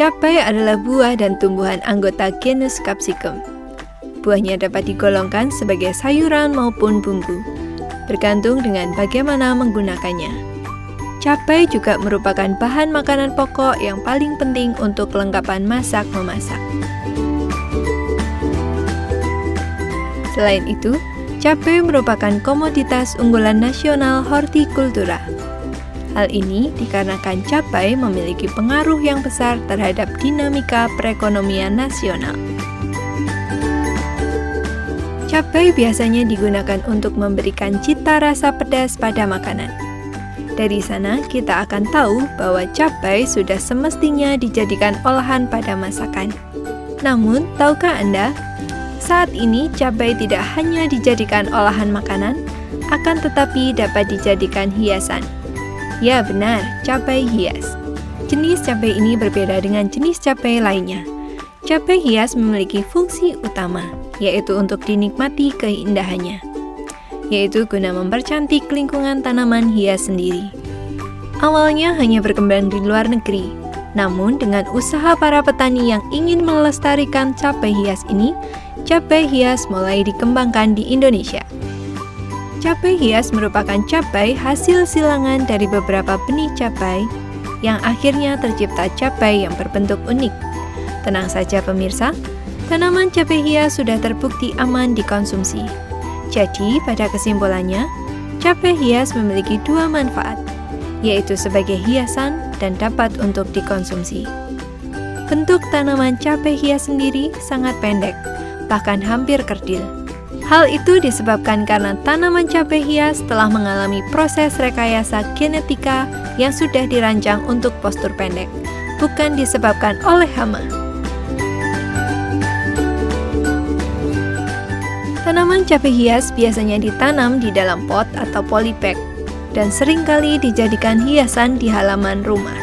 Cabai adalah buah dan tumbuhan anggota genus Capsicum. Buahnya dapat digolongkan sebagai sayuran maupun bumbu, bergantung dengan bagaimana menggunakannya. Cabai juga merupakan bahan makanan pokok yang paling penting untuk kelengkapan masak-memasak. Selain itu, cabai merupakan komoditas unggulan nasional hortikultura. Hal ini dikarenakan cabai memiliki pengaruh yang besar terhadap dinamika perekonomian nasional. Cabai biasanya digunakan untuk memberikan cita rasa pedas pada makanan. Dari sana, kita akan tahu bahwa cabai sudah semestinya dijadikan olahan pada masakan. Namun, tahukah Anda, saat ini cabai tidak hanya dijadikan olahan makanan, akan tetapi dapat dijadikan hiasan. Ya benar, cabai hias. Jenis cabai ini berbeda dengan jenis cabai lainnya. Cabai hias memiliki fungsi utama, yaitu untuk dinikmati keindahannya, yaitu guna mempercantik lingkungan tanaman hias sendiri. Awalnya hanya berkembang di luar negeri, namun dengan usaha para petani yang ingin melestarikan cabai hias ini, cabai hias mulai dikembangkan di Indonesia. Cabai hias merupakan cabai hasil silangan dari beberapa benih cabai yang akhirnya tercipta cabai yang berbentuk unik. Tenang saja pemirsa, tanaman cabai hias sudah terbukti aman dikonsumsi. Jadi, pada kesimpulannya, cabai hias memiliki dua manfaat, yaitu sebagai hiasan dan dapat untuk dikonsumsi. Bentuk tanaman cabai hias sendiri sangat pendek, bahkan hampir kerdil. Hal itu disebabkan karena tanaman cabai hias telah mengalami proses rekayasa genetika yang sudah dirancang untuk postur pendek, bukan disebabkan oleh hama. Tanaman cabai hias biasanya ditanam di dalam pot atau polybag dan sering kali dijadikan hiasan di halaman rumah.